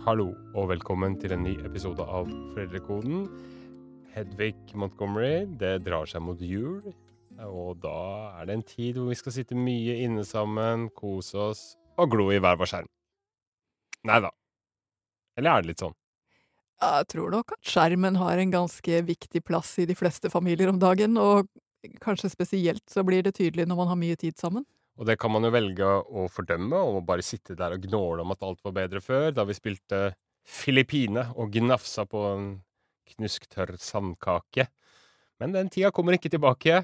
Hallo og velkommen til en ny episode av Foreldrekoden. Hedvig Montgomery, det drar seg mot jul. Og da er det en tid hvor vi skal sitte mye inne sammen, kose oss og glo i hver vår skjerm. Nei da. Eller er det litt sånn? Jeg tror nok at skjermen har en ganske viktig plass i de fleste familier om dagen, og kanskje spesielt så blir det tydelig når man har mye tid sammen. Og det kan man jo velge å fordømme og bare sitte der og gnåle om at alt var bedre før, da vi spilte Filippine og gnafsa på en knusktørr sandkake. Men den tida kommer ikke tilbake.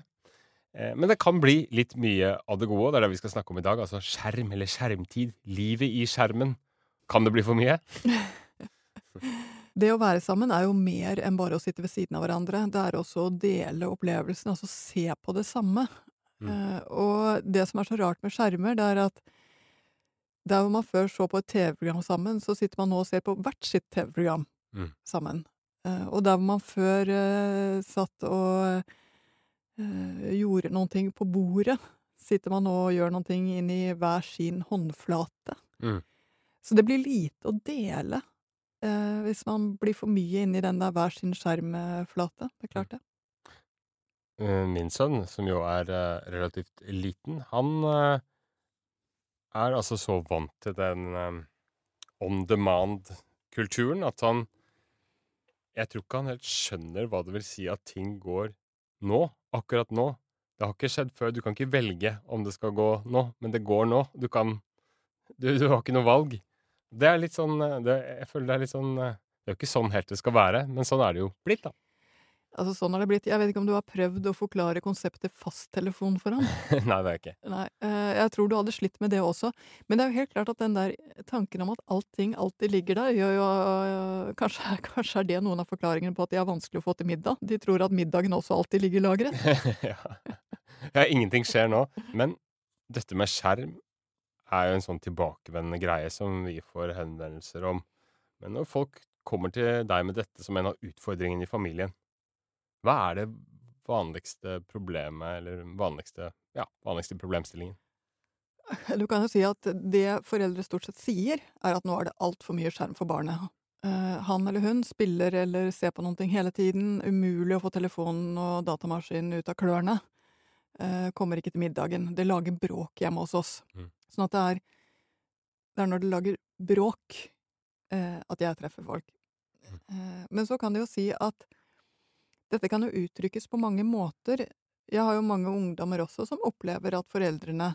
Eh, Men det kan bli litt mye av det gode, og det er det vi skal snakke om i dag. Altså skjerm eller skjermtid. Livet i skjermen. Kan det bli for mye? Det å være sammen er jo mer enn bare å sitte ved siden av hverandre. Det er også å dele opplevelsen, altså se på det samme. Mm. Eh, og det som er så rart med skjermer, det er at der hvor man før så på et TV-program sammen, så sitter man nå og ser på hvert sitt TV-program Mm. sammen. Eh, og der hvor man før uh, satt og gjorde noen ting på bordet, sitter man nå og gjør noen ting inn i hver sin håndflate. Mm. Så det blir lite å dele hvis man blir for mye inni den der hver sin skjermflate. Det er klart det. Eh, Min sønn, som jo er eh, relativt liten, han eh, er altså så vant til den on demand-kulturen at han Jeg tror ikke han helt skjønner hva det vil si at ting går nå, akkurat nå. Det har ikke skjedd før. Du kan ikke velge om det skal gå nå, men det går nå. Du kan Du, du har ikke noe valg. Det er litt sånn det, Jeg føler det er litt sånn Det er jo ikke sånn helt det skal være, men sånn er det jo blitt, da. Altså Sånn har det blitt. Jeg vet ikke om du har prøvd å forklare konseptet fasttelefon for ham? Nei, det har jeg ikke. Nei, eh, jeg tror du hadde slitt med det også. Men det er jo helt klart at den der tanken om at allting alltid ligger der, gjør jo øh, kanskje, kanskje er det noen av forklaringene på at de har vanskelig å få til middag. De tror at middagen også alltid ligger lagret. ja. ja, ingenting skjer nå. Men dette med skjerm er jo en sånn tilbakevendende greie som vi får henvendelser om. Men når folk kommer til deg med dette som en av utfordringene i familien, hva er det vanligste problemet, eller vanligste, ja, vanligste problemstillingen? Du kan jo si at det foreldre stort sett sier, er at nå er det altfor mye skjerm for barnet. Eh, han eller hun spiller eller ser på noe hele tiden, umulig å få telefonen og datamaskinen ut av klørne. Eh, kommer ikke til middagen. Det lager bråk hjemme hos oss. Mm. Sånn at det er, det er når det lager bråk eh, at jeg treffer folk. Mm. Men så kan det jo si at dette kan jo uttrykkes på mange måter. Jeg har jo mange ungdommer også som opplever at foreldrene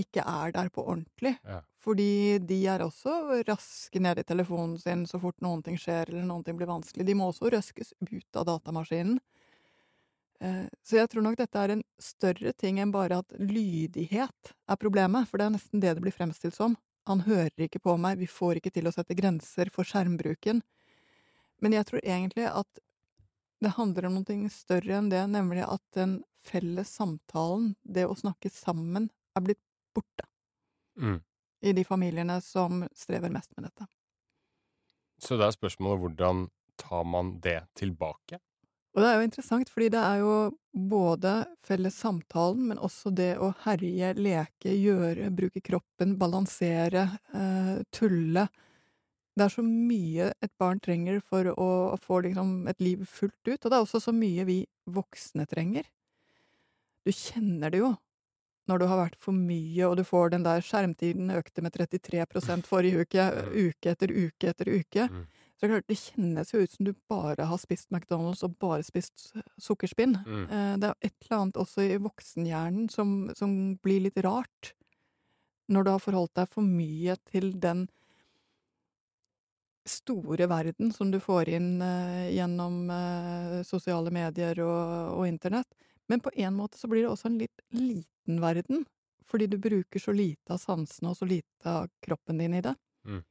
ikke er der på ordentlig. Ja. Fordi de er også raske ned i telefonen sin så fort noen ting skjer eller noen ting blir vanskelig. De må også røskes ut av datamaskinen. Eh, Så jeg tror nok dette er en større ting enn bare at lydighet er problemet, for det er nesten det det blir fremstilt som. Han hører ikke på meg, vi får ikke til å sette grenser for skjermbruken. Men jeg tror egentlig at det handler om noe større enn det, nemlig at den felles samtalen, det å snakke sammen, er blitt borte Mm. i de familiene som strever mest med dette. Så det er spørsmålet hvordan tar man det tilbake? Og det er jo interessant, fordi det er jo både felles samtalen, men også det å herje, leke, gjøre, bruke kroppen, balansere, eh, tulle. Det er så mye et barn trenger for å få liksom et liv fullt ut, og det er også så mye vi voksne trenger. Du kjenner det jo når du har vært for mye, og du får den der skjermtiden økte med 33% forrige uke, uke etter uke etter uke. Mm. Så det er klart, det kjennes jo ut som du bare har spist McDonald's og bare spist sukkerspinn. Mm. Eh, Det er et eller annet også i voksenhjernen som, som blir litt rart når du har forholdt deg for mye til den store verden som du får inn eh, gjennom eh, sosiale medier og, og internett. Men på en måte så blir det også en litt liten verden, fordi du bruker så lite av sansene og så lite av kroppen din i det. Mm.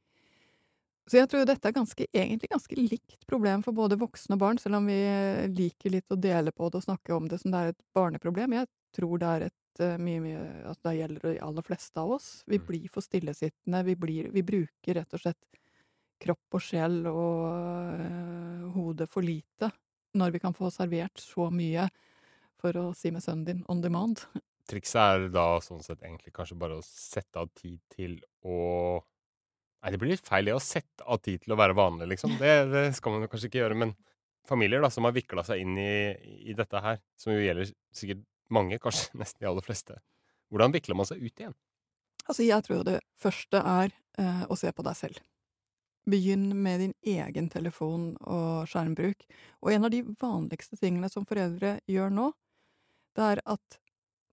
Så jeg tror dette er ganske, egentlig ganske likt problem for både voksne og barn, selv om vi eh, liker litt å dele på det og snakke om det som det er et barneproblem. Jeg tror det er et eh, mye, mye at det gjelder de aller fleste av oss. Vi Mm. blir for stillesittende, vi, blir, vi bruker rett og slett kropp og sjel og øh, hode for lite når vi kan få servert så mye, for å si med sønnen din, on demand. Trikset er da sånn sett egentlig kanskje bare å sette av tid til å Nei, det blir litt feil det å sette av tid til å være vanlig, liksom. Det, det skal man jo kanskje ikke gjøre. Men familier da, som har vikla seg inn i, i dette her, som jo gjelder sikkert mange, kanskje nesten de aller fleste, hvordan vikler man seg ut igjen? Altså, jeg tror det første er eh, å se på deg selv. Begynn med din egen telefon og skjermbruk. Og en av de vanligste tingene som foreldre gjør nå, det er at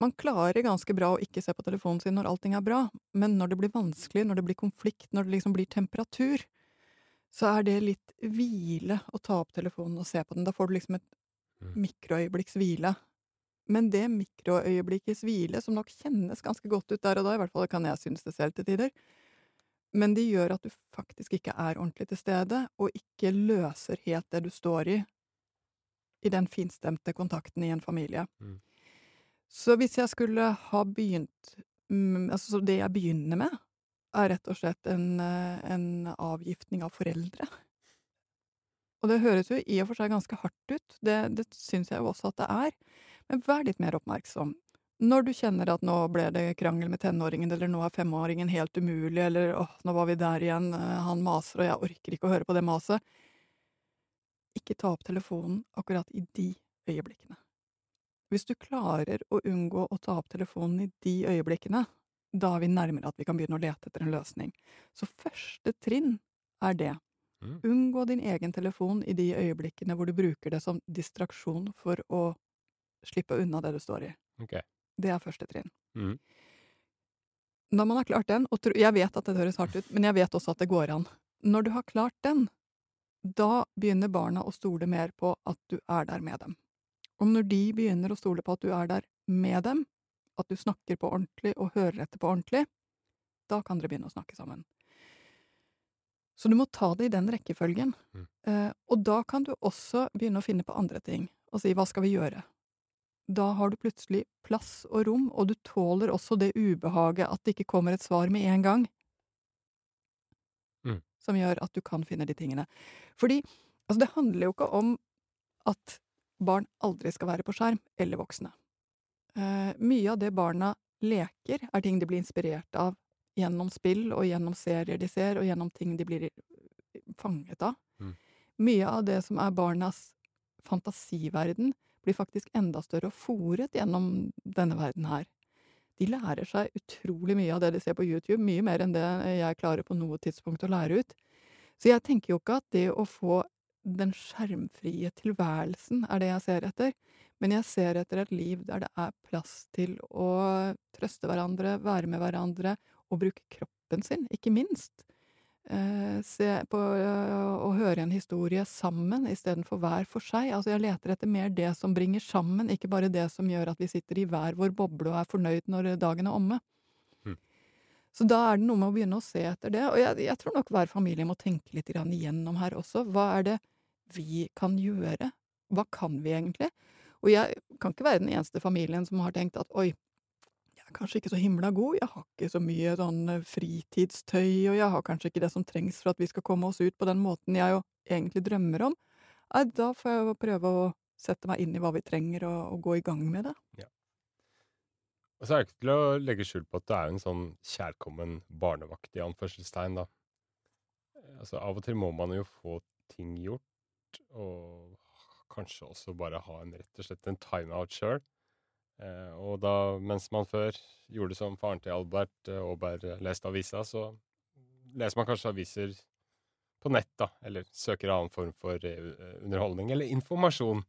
man klarer ganske bra å ikke se på telefonen sin når allting er bra, men når det blir vanskelig, når det blir konflikt, når det liksom blir temperatur, så er det litt hvile å ta opp telefonen og se på den. Da får du liksom et Mm. mikroøyeblikks hvile. Men det mikroøyeblikkets hvile, som nok kjennes ganske godt ut der og da, i hvert fall kan jeg synes det selv til tider, men de gjør at du faktisk ikke er ordentlig til stede, og ikke løser helt det du står i, i den finstemte kontakten i en familie. Mm. Så hvis jeg skulle ha begynt Altså, det jeg begynner med, er rett og slett en, eh, en avgiftning av foreldre. Og det høres jo i og for seg ganske hardt ut, det, det syns jeg jo også at det er, men vær litt mer oppmerksom. Når du kjenner at nå ble det krangel med tenåringen, eller nå er femåringen helt umulig, eller åh, nå var vi der igjen, eh, han maser og jeg orker ikke å høre på det maset, ikke ta opp telefonen akkurat i de øyeblikkene. Hvis du klarer å unngå å ta opp telefonen i de øyeblikkene, da er vi nærmere at vi kan begynne å lete etter en løsning. Så første trinn er det. Mm. Unngå din egen telefon i de øyeblikkene hvor du bruker det som distraksjon for å slippe unna det du står i. Ok. Det er første trinn. Mm. Når man har klart den, og jeg vet at det høres hardt ut, men jeg vet også at det går an. Når du har klart den, da begynner barna å stole mer på at du er der med dem. Og når de begynner å stole på at du er der med dem, at du snakker på ordentlig og hører etter på ordentlig, da kan dere begynne å snakke sammen. Så du må ta det i den rekkefølgen. Mm. Eh, og da kan du også begynne å finne på andre ting, og si hva skal vi gjøre? Da har du plutselig plass og rom, og du tåler også det ubehaget at det ikke kommer et svar med en gang. Mm. Som gjør at du kan finne de tingene. Fordi altså, det handler jo ikke om at barn aldri skal være på skjerm, eller voksne. Eh, mye av det barna leker, er ting de blir inspirert av gjennom spill og gjennom serier de ser, og gjennom ting de blir fanget av. Mm. Mye av det som er barnas fantasiverden, blir faktisk enda større og fòret gjennom denne verden her. De lærer seg utrolig mye av det de ser på YouTube, mye mer enn det jeg klarer på noe tidspunkt å lære ut. Så jeg tenker jo ikke at det å få den skjermfrie tilværelsen er det jeg ser etter, men jeg ser etter et liv der det er plass til å trøste hverandre, være med hverandre og bruke kroppen sin, ikke minst. Eh, se på og høre en historie sammen istedenfor hver for seg. Altså, jeg leter etter mer det som bringer sammen, ikke bare det som gjør at vi sitter i hver vår boble og er fornøyd når dagen er omme. Mm. Så da er det noe med å begynne å se etter det. Og jeg, jeg tror nok hver familie må tenke litt igjennom her også. Hva er det vi kan gjøre? Hva kan vi egentlig? Og jeg kan ikke være den eneste familien som har tenkt at oi, kanskje ikke så himla god, jeg har ikke så mye sånn eh, fritidstøy, og jeg har kanskje ikke det som trengs for at vi skal komme oss ut på den måten jeg jo egentlig drømmer om. Nei, da får jeg jo prøve å sette meg inn i hva vi trenger, og, og gå i gang med det. Og så er det ikke til å legge skjul på at det er en sånn kjærkommen barnevakt i anførselstegn, da. Eh, Altså, av og til må man jo få ting gjort, og kanskje også bare ha en rett og slett en timeout sjøl. Eh, og da, mens man før gjorde som faren til Albert Aaberg eh, leste avisa, så leser man kanskje aviser på nett, da, eller søker annen form for eh, underholdning eller informasjon.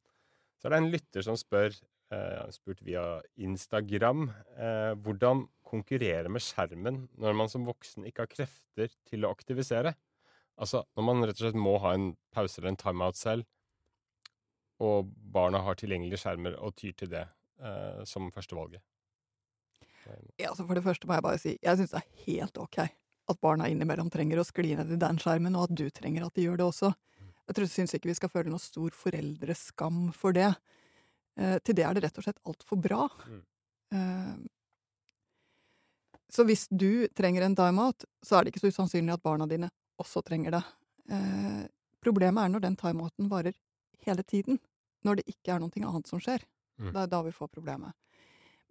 Så er det en lytter som spør, eh, spurt via Instagram, eh, hvordan konkurrere med skjermen når man som voksen ikke har krefter til å aktivisere. Altså, når man rett og slett må ha en pause eller en timeout selv, og barna har tilgjengelige skjermer og tyr til det eh, som førstevalget. Ja, altså For det første må jeg bare si, jeg syns det er helt ok at barna innimellom trenger å skli ned i den skjermen, og at du trenger at de gjør det også. Jeg tror- syns ikke vi skal føle noe stor foreldreskam for det. Eh, til det er det rett og slett altfor bra. Mm. Eh, så hvis du trenger en timeout, så er det ikke så usannsynlig at barna dine også trenger det. Eh, problemet er når den timeouten varer hele tiden. Når det ikke er noe annet som skjer. Mm. Det er da vi får problemet.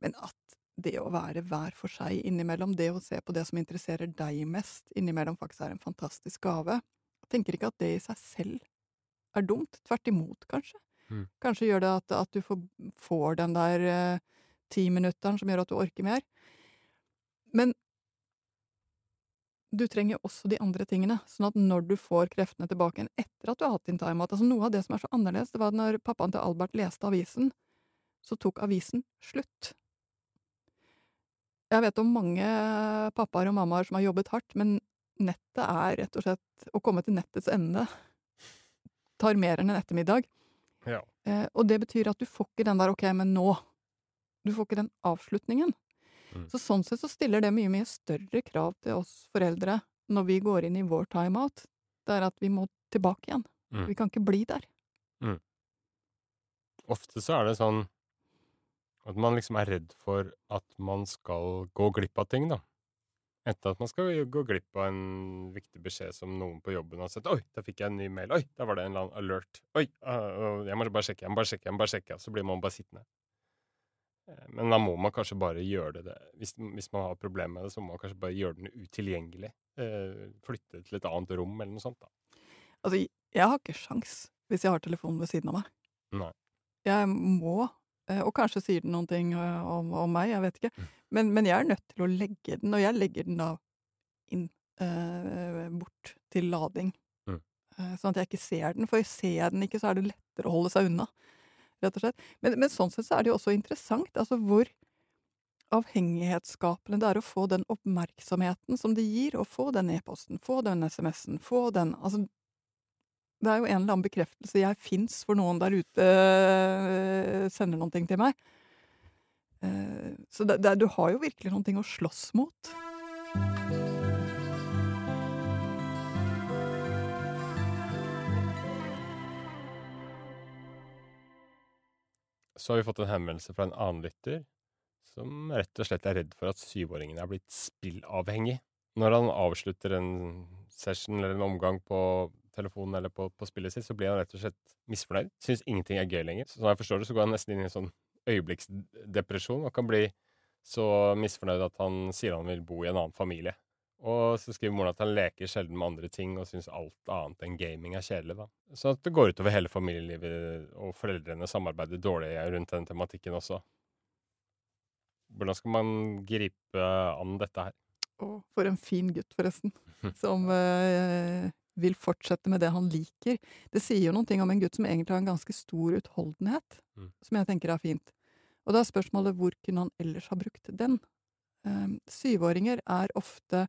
Men at det å være hver for seg innimellom, det å se på det som interesserer deg mest innimellom, faktisk er en fantastisk gave. Jeg tenker ikke at det i seg selv er dumt. Tvert imot, kanskje. Mm. Kanskje gjør det at, at du får, får den der eh, timinutteren som gjør at du orker mer. Men du trenger også de andre tingene, sånn at når du får kreftene tilbake igjen etter at du har hatt din timeout altså Noe av det som er så annerledes, det var når pappaen til Albert leste avisen, så tok avisen slutt. Jeg vet om mange pappaer og mammaer som har jobbet hardt, men nettet er rett og slett Å komme til nettets ende tar mer enn en ettermiddag. Ja. Eh, og det betyr at du får ikke den der 'ok, men nå'. Du får ikke den avslutningen. Mm. Så sånn sett så stiller det mye, mye større krav til oss foreldre når vi går inn i vår timeout. Det er at vi må tilbake igjen. Mm. Vi kan ikke bli der. Ofte så er det sånn at man liksom er redd for at man skal gå glipp av ting, da. Enten at man skal gå glipp av en viktig beskjed som noen på jobben har sett. 'Oi, da fikk jeg en ny mail. Oi, der var det en eller annen alert. Oi, uh, jeg må bare sjekke, jeg må bare sjekke, jeg må bare sjekke.' Så blir man bare sittende. Eh, Men da må man kanskje bare gjøre det hvis, hvis man har problemer med det, så må man kanskje bare gjøre den utilgjengelig. Uh, flytte til et annet rom eller noe sånt, da. Altså, jeg har ikke sjans hvis jeg har telefonen ved siden av meg. Nei. Jeg må, og kanskje sier den noen ting eh, om, om meg, jeg vet ikke, Mm. men, men jeg er nødt til å legge den, og jeg legger den da inn, eh, bort til lading. Mm. Eh, sånn at jeg ikke ser den, for ser jeg den ikke, så er det lettere å holde seg unna, rett og slett. Men, men sånn sett så er det jo også interessant, altså hvor avhengighetsskapende det er å få den oppmerksomheten som det gir, å få den e-posten, få den SMS-en, få den Altså, det er jo en eller annen bekreftelse jeg fins for noen der ute øh, sender noen ting til meg. Eh, Så det, det, du har jo virkelig noen ting å slåss mot. Så har vi fått en henvendelse fra en annen lytter som rett og slett er redd for at syvåringen er blitt spillavhengig. Når han avslutter en session eller en omgang på telefonen eller på, på spillet sitt, så blir han rett og slett misfornøyd. Syns ingenting er gøy lenger. Så når jeg forstår det, så går han nesten inn i en sånn øyeblikksdepresjon og kan bli så misfornøyd at han sier han vil bo i en annen familie. Og så skriver moren at han leker sjelden med andre ting og syns alt annet enn gaming er kjedelig. da. Så at det går utover hele familielivet, og foreldrene samarbeider dårlig rundt den tematikken også. Hvordan skal man gripe an dette her? Å, for en fin gutt, forresten, som øh, vil fortsette med det han liker. Det sier jo noen ting om en gutt som egentlig har en ganske stor utholdenhet, Mm. som jeg tenker er fint. Og da er spørsmålet hvor kunne han ellers ha brukt den? Um, syvåringer er ofte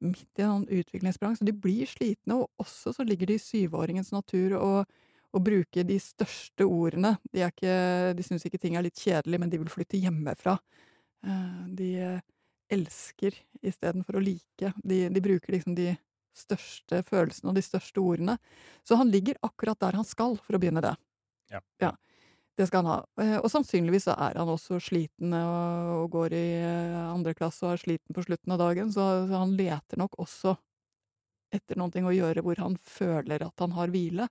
midt i en utviklingsbrang, så de blir slitne, og også så ligger det i syvåringens natur å, å bruke de største ordene. De, er ikke, de syns ikke ting er litt kjedelig, men de vil flytte hjemmefra. Uh, de elsker istedenfor å like. De, de bruker liksom de største følelsene og de største ordene. Så han ligger akkurat der han skal, for å begynne det. Ja. Ja. Det skal han ha. Eh, Og sannsynligvis så er han også sliten og, går i eh, andre klasse og er sliten på slutten av dagen, så, så han leter nok også etter noen ting å gjøre hvor han føler at han har hvile.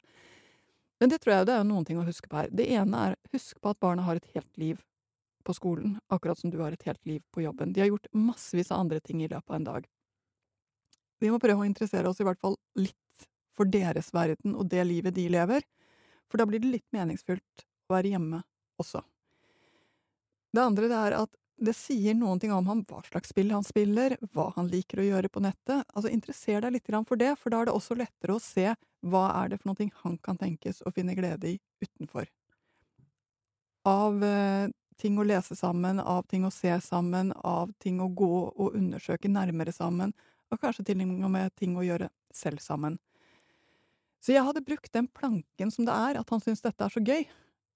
Men det tror jeg det er noen ting å huske på her. Det ene er husk på at barna har et helt liv på skolen, akkurat som du har et helt liv på jobben. De har gjort massevis av andre ting i løpet av en dag. Vi må prøve å interessere oss i hvert fall litt for deres verden og det livet de lever, for da blir det litt meningsfylt å være hjemme også. Det andre det er at det sier noen ting om ham, hva slags spill han spiller, hva han liker å gjøre på nettet. Altså, Interesser deg litt for det, for da er det også lettere å se hva er det for noe han kan tenkes å finne glede i utenfor. Av eh, ting å lese sammen, av ting å se sammen, av ting å gå og undersøke nærmere sammen, og kanskje til og med ting å gjøre selv sammen. Så jeg hadde brukt den planken som det er, at han syns dette er så gøy,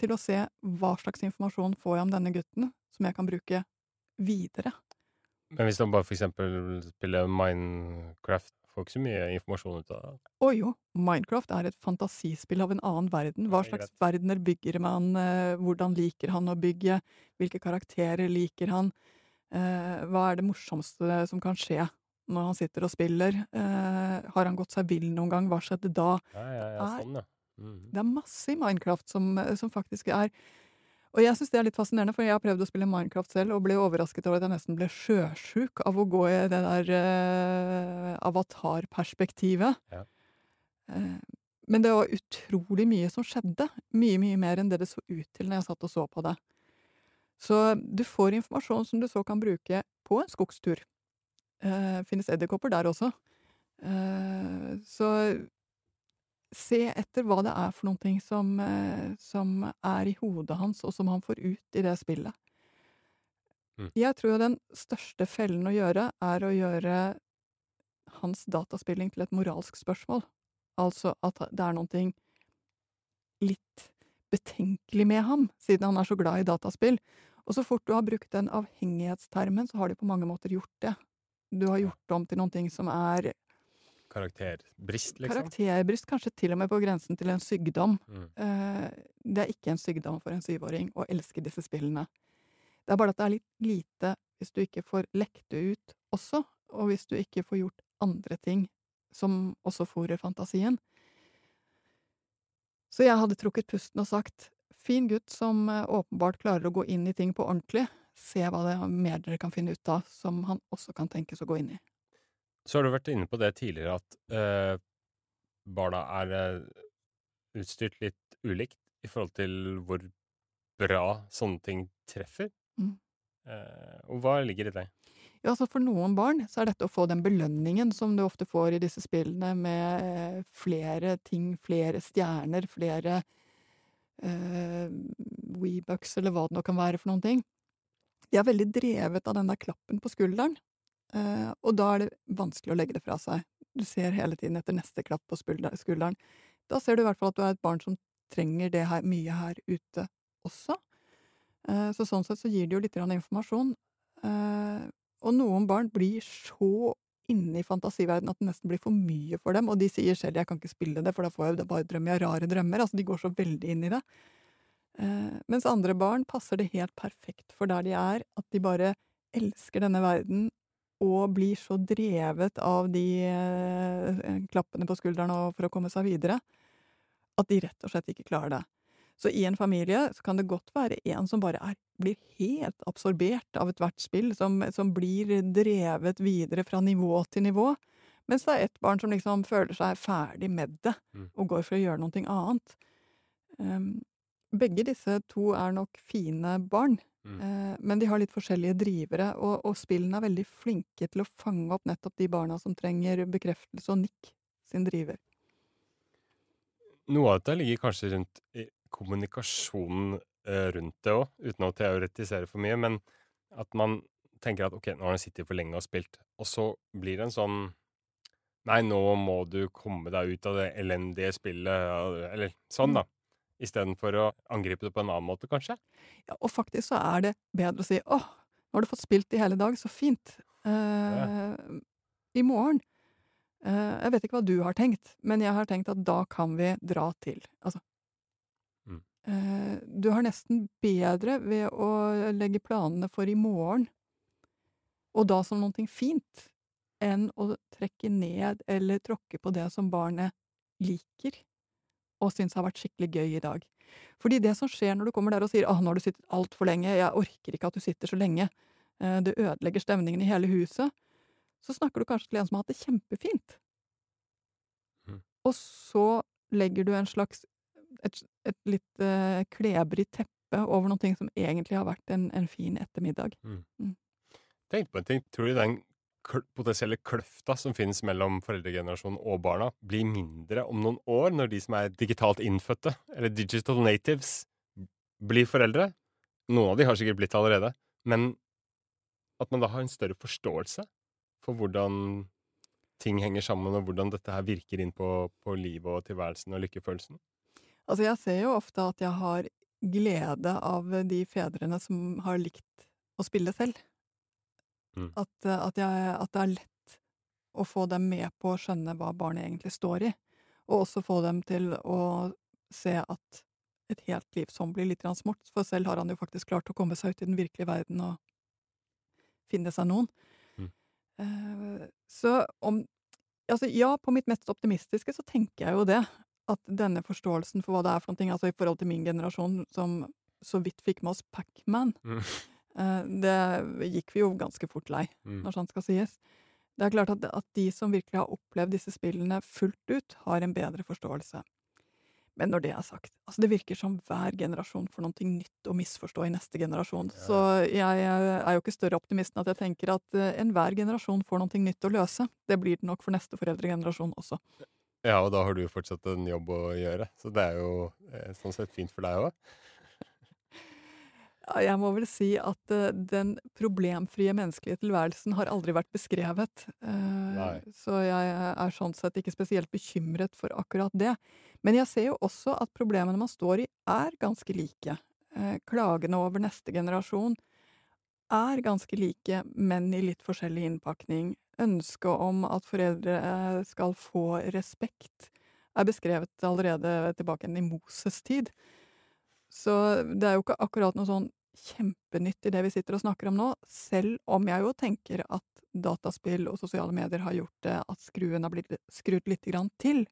til å se hva slags informasjon får jeg om denne gutten, som jeg kan bruke videre. Men hvis han bare for eksempel spiller Minecraft, får ikke så mye informasjon ut av det. Å jo, Minecraft er et fantasispill av en annen verden. Hva slags verdener bygger man, eh, hvordan liker han å bygge, hvilke karakterer liker han, eh, hva er det morsomste som kan skje når han sitter og spiller, eh, har han gått seg vill noen gang, hva skjedde da? Ja, ja, ja, sånn, ja. Mhm. Det er masse i Minecraft som, som faktisk er Og jeg syns det er litt fascinerende, for jeg har prøvd å spille Minecraft selv og ble overrasket over at jeg nesten ble sjøsjuk av å gå i det der eh, avatarperspektivet. Ja. Eh, men det var utrolig mye som skjedde. Mye, mye mer enn det det så ut til når jeg satt og så på det. Så du får informasjon som du så kan bruke på en skogstur. Eh, finnes edderkopper der også. Uh, så se etter hva det er for noen ting som, uh, som er i hodet hans, og som han får ut i det spillet. Mm. Jeg tror jo den største fellen å gjøre, er å gjøre hans dataspilling til et moralsk spørsmål. Altså at det er ting litt betenkelig med ham, siden han er så glad i dataspill. Og så fort du har brukt den avhengighetstermen, så har du på mange måter gjort det. Du har gjort om til noen ting som er Karakterbrist, liksom. karakterbrist, kanskje til og med på grensen til en sykdom. Mm. Eh, det er ikke en sykdom for en syvåring å elske disse spillene. Det er bare at det er litt lite hvis du ikke får lekt det ut også, og hvis du ikke får gjort andre ting som også fòrer fantasien. Så jeg hadde trukket pusten og sagt fin gutt som eh, åpenbart klarer å gå inn i ting på ordentlig, se hva det er mer dere kan finne ut av som han også kan tenkes å gå inn i. Så har du vært inne på det tidligere at eh, barna er eh, utstyrt litt ulikt i forhold til hvor bra sånne ting treffer. Mm. Eh, og hva ligger i det? Ja, altså For noen barn så er dette å få den belønningen som du ofte får i disse spillene, med eh, flere ting, flere stjerner, flere eh, Weebucks, eller hva det nå kan være for noen ting. De er veldig drevet av den der klappen på skulderen, eh, og da er det vanskelig å legge det fra seg. Du ser hele tiden etter neste klapp på skulderen. Da ser du i hvert fall at du er et barn som trenger det her, mye her ute også. Eh, så sånn sett så gir det jo litt informasjon. Eh, og noen barn blir så inne i fantasiverdenen at det nesten blir for mye for dem, og de sier selv 'jeg kan ikke spille det, for da får jeg bare drømmer jeg rare drømmer'. Altså, de går så veldig inn i det. Eh, mens andre barn passer det helt perfekt for der de er, at de bare elsker denne verden og blir så drevet av de eh, klappene på skuldrene for å komme seg videre, at de rett og slett ikke klarer det. Så i en familie så kan det godt være en som bare er, blir helt absorbert av ethvert spill, som, som blir drevet videre fra nivå til nivå, mens det er ett barn som liksom føler seg ferdig med det, Mm. og går for å gjøre noe annet. Um, begge disse to er nok fine barn, Mm. eh, men de har litt forskjellige drivere, og, og spillene er veldig flinke til å fange opp nettopp de barna som trenger bekreftelse og nikk sin driver. Noe av dette ligger kanskje rundt kommunikasjonen eh, rundt det òg, uten å teoretisere for mye, men at man tenker at ok, nå har han sittet for lenge og spilt, og så blir det en sånn Nei, nå må du komme deg ut av det elendige spillet, eller sånn, Mm. da. Istedenfor å angripe det på en annen måte, kanskje. Ja, og faktisk så er det bedre å si 'Åh, nå har du fått spilt i hele dag, så fint'. Eh, I morgen uh, Jeg vet ikke hva du har tenkt, men jeg har tenkt at da kan vi dra til. Altså Mm. uh, Du har nesten bedre ved å legge planene for i morgen, og da som noe fint, enn å trekke ned eller tråkke på det som barnet liker og syns har vært skikkelig gøy i dag. Fordi det som skjer når du kommer der og sier 'Å, nå har du sittet altfor lenge, jeg orker ikke at du sitter så lenge', eh, det ødelegger stemningen i hele huset, så snakker du kanskje til en som har hatt det kjempefint. Mm. Og så legger du en slags et, et litt uh, klebrig teppe over noe som egentlig har vært en, en fin ettermiddag. Tenk på en ting. Tror du den potensielle kløfta som finnes mellom foreldregenerasjonen og barna, blir mindre om noen år, når de som er digitalt innfødte, eller digital natives, blir foreldre? Noen av de har sikkert blitt det allerede, men at man da har en større forståelse for hvordan ting henger sammen, og hvordan dette her virker inn på, på livet og tilværelsen og lykkefølelsen. Altså, jeg ser jo ofte at jeg har glede av de fedrene som har likt å spille selv. Mm. At, eh, at, jeg, at det er lett å få dem med på å skjønne hva barnet egentlig står i, og også få dem til å se at et helt liv som blir litt smått, for selv har han jo faktisk klart å komme seg ut i den virkelige verden og finne seg noen. Mm. Uh, så om Altså, ja, på mitt mest optimistiske så tenker jeg jo det. At denne forståelsen for hva det er for noe, altså i forhold til min generasjon som så vidt fikk med oss Pacman. Mm. Eh, det gikk vi jo ganske fort lei, Mm. når sånt skal sies. Det er klart at, at de som virkelig har opplevd disse spillene fullt ut, har en bedre forståelse. Men når det er sagt, altså det virker som hver generasjon får noe nytt å misforstå i neste generasjon. Så jeg er jo ikke større optimist enn at jeg tenker at eh, enhver generasjon får noe nytt å løse. Det blir det nok for neste foreldregenerasjon også. Ja, og da har du jo fortsatt en jobb å gjøre, så det er jo eh, sånn sett fint for deg òg. Jeg må vel si at eh, den problemfrie menneskelige tilværelsen har aldri vært beskrevet. Eh, Nei. så jeg er sånn sett ikke spesielt bekymret for akkurat det. Men jeg ser jo også at problemene man står i, er ganske like. Eh, klagene over neste generasjon er ganske like, men i litt forskjellig innpakning. Ønsket om at foreldre skal få respekt, er beskrevet allerede tilbake i Moses' tid. Så det er jo ikke akkurat noe sånn kjempenytt i det vi sitter og snakker om nå, selv om jeg jo tenker at dataspill og sosiale medier har gjort det at skruen har blitt skrudd lite grann til.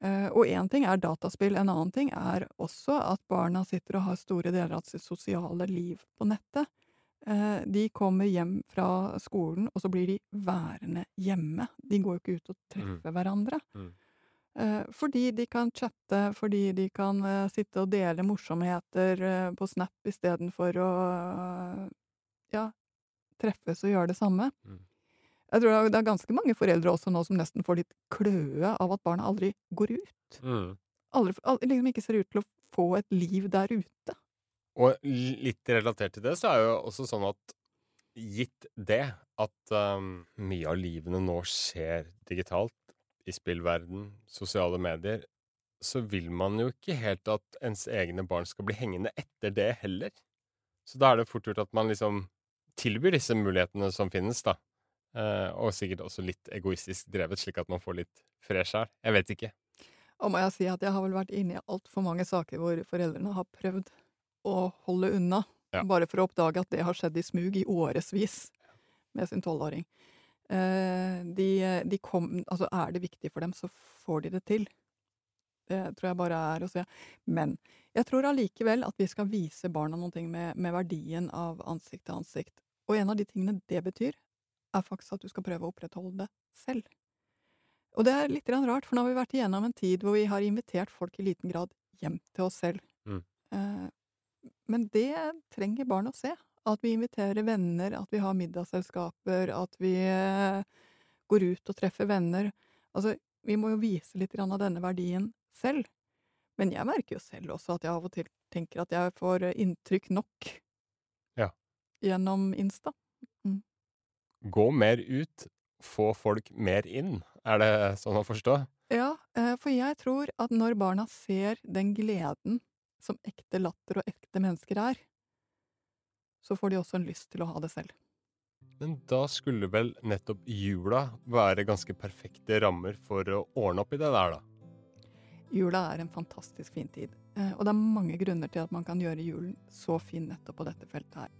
Eh, og én ting er dataspill, en annen ting er også at barna sitter og har store deler av sitt sosiale liv på nettet. Eh, de kommer hjem fra skolen, og så blir de værende hjemme. De går jo ikke ut og treffer hverandre. Mm. Eh, fordi de kan chatte, fordi de kan eh, sitte og dele morsomheter eh, på Snap istedenfor å ja, treffes og gjøre det samme. Mm. Jeg tror det er- ganske mange foreldre også nå som nesten får litt kløe av at barna aldri går ut. Mm. Aldri, al- liksom ikke ser ut til å få et liv der ute. Og litt relatert til det, så er jo også sånn at gitt det at um, mye av livene nå skjer digitalt, i spillverden, sosiale medier, så vil man jo ikke helt at ens egne barn skal bli hengende etter det heller. Så da er det fort gjort at man liksom tilbyr disse mulighetene som finnes, da. Eh, og sikkert også litt egoistisk drevet, slik at man får litt fred sjæl. Jeg vet ikke. Og må jeg si at jeg har vel vært inne i altfor mange saker hvor foreldrene har prøvd å holde unna, Ja. bare for å oppdage at det har skjedd i smug i årevis med sin tolvåring. Eh, de, de kom, altså er det viktig for dem, så får de det til. Det tror jeg bare er å se. Men jeg tror allikevel at vi skal vise barna noe med, med verdien av ansikt til ansikt. Og en av de tingene det betyr, er faktisk at du skal prøve å opprettholde det selv. Og det er litt rart, for nå har vi vært igjennom en tid hvor vi har invitert folk i liten grad hjem til oss selv. Mm. Eh, men det trenger barn å se. At vi inviterer venner, at vi har middagsselskaper, at vi eh, går ut og treffer venner. Altså, vi må jo vise litt av denne verdien selv. Men jeg merker jo selv også at jeg av og til tenker at jeg får inntrykk nok Ja. gjennom Insta. Gå mer ut, få folk mer inn. Er det sånn å forstå? Ja, eh, for jeg tror at når barna ser den gleden som ekte latter og ekte mennesker er, så får de også en lyst til å ha det selv. Men da skulle vel nettopp jula være ganske perfekte rammer for å ordne opp i det der, da? Jula er en fantastisk fin tid, eh, og det er mange grunner til at man kan gjøre julen så fin nettopp på dette feltet her.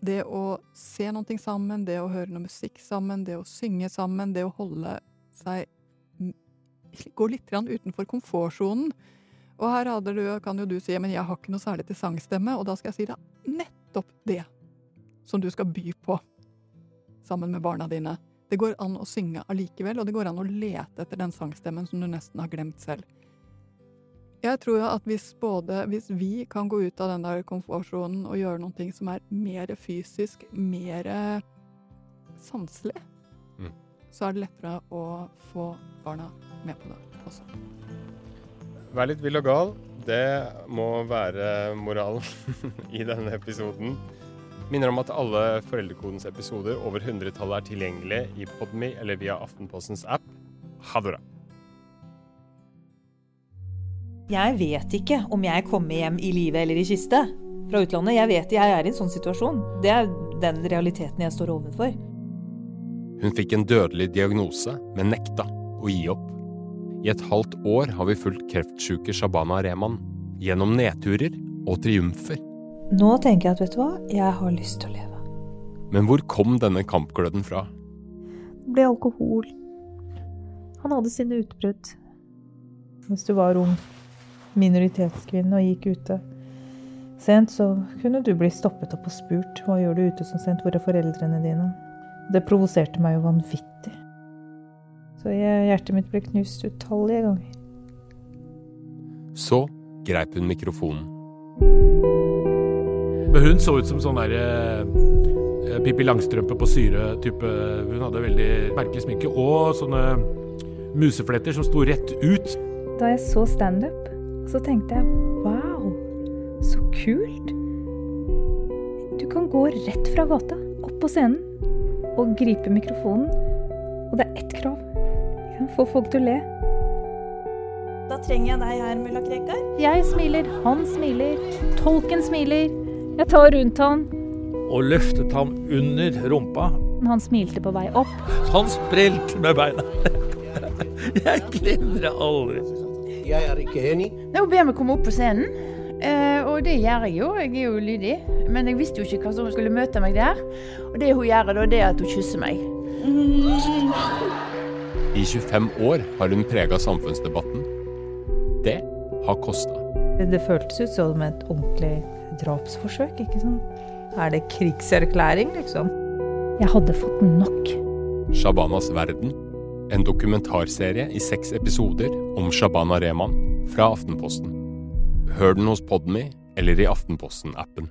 Det å se noe sammen, det å høre noe musikk sammen, det å synge sammen, det å holde seg Gå litt utenfor komfortsonen. Og her du, kan jo du si men jeg har ikke noe særlig til sangstemme, og da skal jeg si deg nettopp det som du skal by på sammen med barna dine. Det går an å synge allikevel, og det går an å lete etter den sangstemmen som du nesten har glemt selv. Jeg tror at hvis både Hvis vi kan gå ut av den der komfortsonen og gjøre noe som er mer fysisk, mer sanselig, Mm. så er det lettere å få barna med på det også. Vær litt vill og gal. Det må være moralen i denne episoden. Minner om at alle Foreldrekodens episoder over hundretallet er tilgjengelige i Podme eller via Aftenpostens app. Ha det bra. Jeg vet ikke om jeg kommer hjem i live eller i kiste fra utlandet. Jeg vet jeg er i en sånn situasjon. Det er den realiteten jeg står overfor. Hun fikk en dødelig diagnose, men nekta å gi opp. I et halvt år har vi fulgt kreftsjuke Shabana Rehman gjennom nedturer og triumfer. Nå tenker jeg at vet du hva, jeg har lyst til å leve. Men hvor kom denne kampgløden fra? Det ble alkohol. Han hadde sine utbrudd. Hvis du var ung minoritetskvinne og gikk ute Sent så kunne du bli stoppet opp og spurt hva gjør du ute så sent, hvor er foreldrene dine? Det provoserte meg jo vanvittig. Så hjertet mitt ble knust utallige ganger. Så greip hun mikrofonen. Men hun så ut som sånn der eh, Pippi Langstrømpe på syre-type. Hun hadde veldig merkelig sminke og sånne musefletter som sto rett ut. Da jeg så standup, så tenkte jeg wow, så kult. Du kan gå rett fra gata, opp på scenen, og gripe mikrofonen. Og det er ett krav. Få folk til å le. Da trenger jeg deg her, mulla Krekar. Jeg smiler, han smiler, tolken smiler. Jeg tar rundt han. og løftet ham under rumpa. Han smilte på vei opp. Han sprelte med beina. Jeg glemmer det aldri. Jeg er ikke enig. Hun ber meg komme opp på scenen, eh, og det gjør jeg jo. Jeg er jo lydig. Men jeg visste jo ikke hva som skulle møte meg der. Og det hun gjør da, det er at hun kysser meg. I 25 år har hun prega samfunnsdebatten. Det har kosta. Det føltes ut som et ordentlig drapsforsøk, ikke sant? Er det krigserklæring, liksom? Jeg hadde fått nok. Shabanas verden. En dokumentarserie i seks episoder om Shabana Rehman fra Aftenposten. Hør den hos Podme eller i Aftenposten-appen.